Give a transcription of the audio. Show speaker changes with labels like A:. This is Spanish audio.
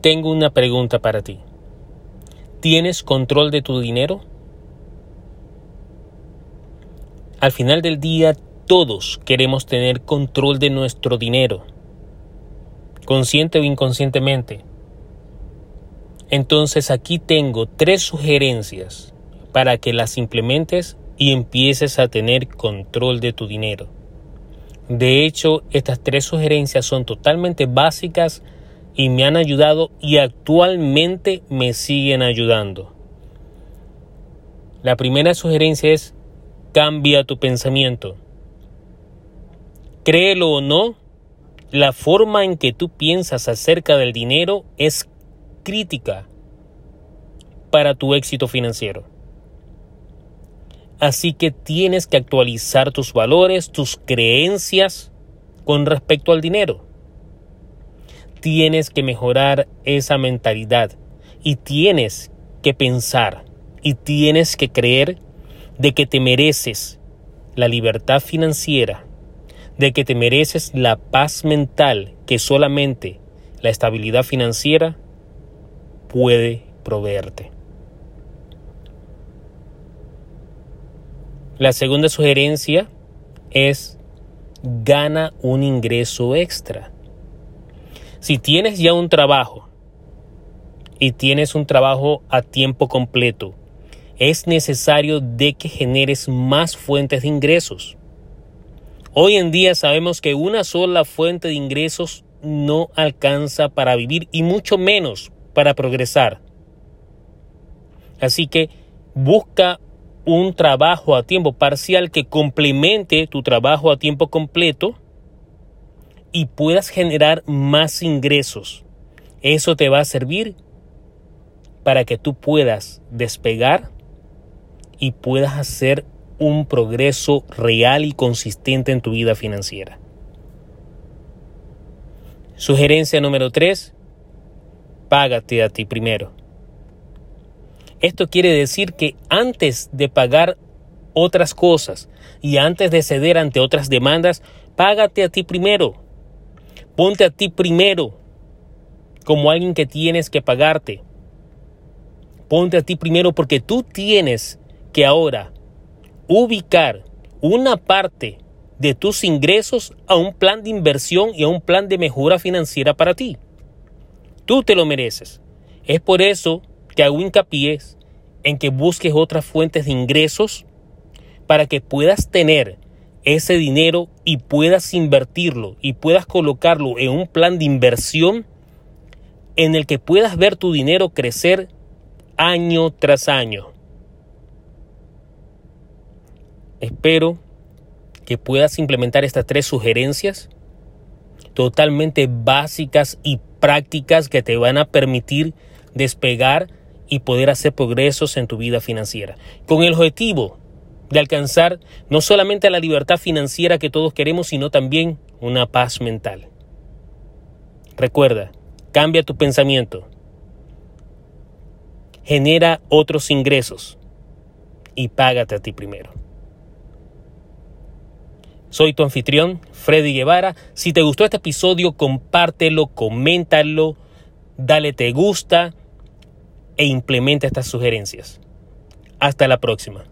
A: tengo una pregunta para ti. ¿Tienes control de tu dinero? Al final del día, todos queremos tener control de nuestro dinero, consciente o inconscientemente. Entonces aquí tengo tres sugerencias para que las implementes y empieces a tener control de tu dinero. De hecho, estas tres sugerencias son totalmente básicas y me han ayudado y actualmente me siguen ayudando. La primera sugerencia es cambia tu pensamiento. Créelo o no, la forma en que tú piensas acerca del dinero es crítica para tu éxito financiero. Así que tienes que actualizar tus valores, tus creencias con respecto al dinero. Tienes que mejorar esa mentalidad y tienes que pensar y tienes que creer de que te mereces la libertad financiera, de que te mereces la paz mental que solamente la estabilidad financiera puede proveerte. La segunda sugerencia es gana un ingreso extra. Si tienes ya un trabajo y tienes un trabajo a tiempo completo es necesario de que generes más fuentes de ingresos. Hoy en día sabemos que una sola fuente de ingresos no alcanza para vivir y mucho menos para progresar. Así que busca un trabajo a tiempo parcial que complemente tu trabajo a tiempo completo y puedas generar más ingresos. Eso te va a servir para que tú puedas despegar y puedas hacer un progreso real y consistente en tu vida financiera. Sugerencia número 3. Págate a ti primero. Esto quiere decir que antes de pagar otras cosas y antes de ceder ante otras demandas, págate a ti primero. Ponte a ti primero como alguien que tienes que pagarte. Ponte a ti primero porque tú tienes que ahora ubicar una parte de tus ingresos a un plan de inversión y a un plan de mejora financiera para ti. Tú te lo mereces. Es por eso que hago hincapié en que busques otras fuentes de ingresos para que puedas tener ese dinero y puedas invertirlo y puedas colocarlo en un plan de inversión en el que puedas ver tu dinero crecer año tras año. Espero que puedas implementar estas tres sugerencias totalmente básicas y prácticas que te van a permitir despegar y poder hacer progresos en tu vida financiera. Con el objetivo de alcanzar no solamente la libertad financiera que todos queremos, sino también una paz mental. Recuerda, cambia tu pensamiento, genera otros ingresos y págate a ti primero. Soy tu anfitrión, Freddy Guevara. Si te gustó este episodio, compártelo, coméntalo, dale te gusta e implementa estas sugerencias. Hasta la próxima.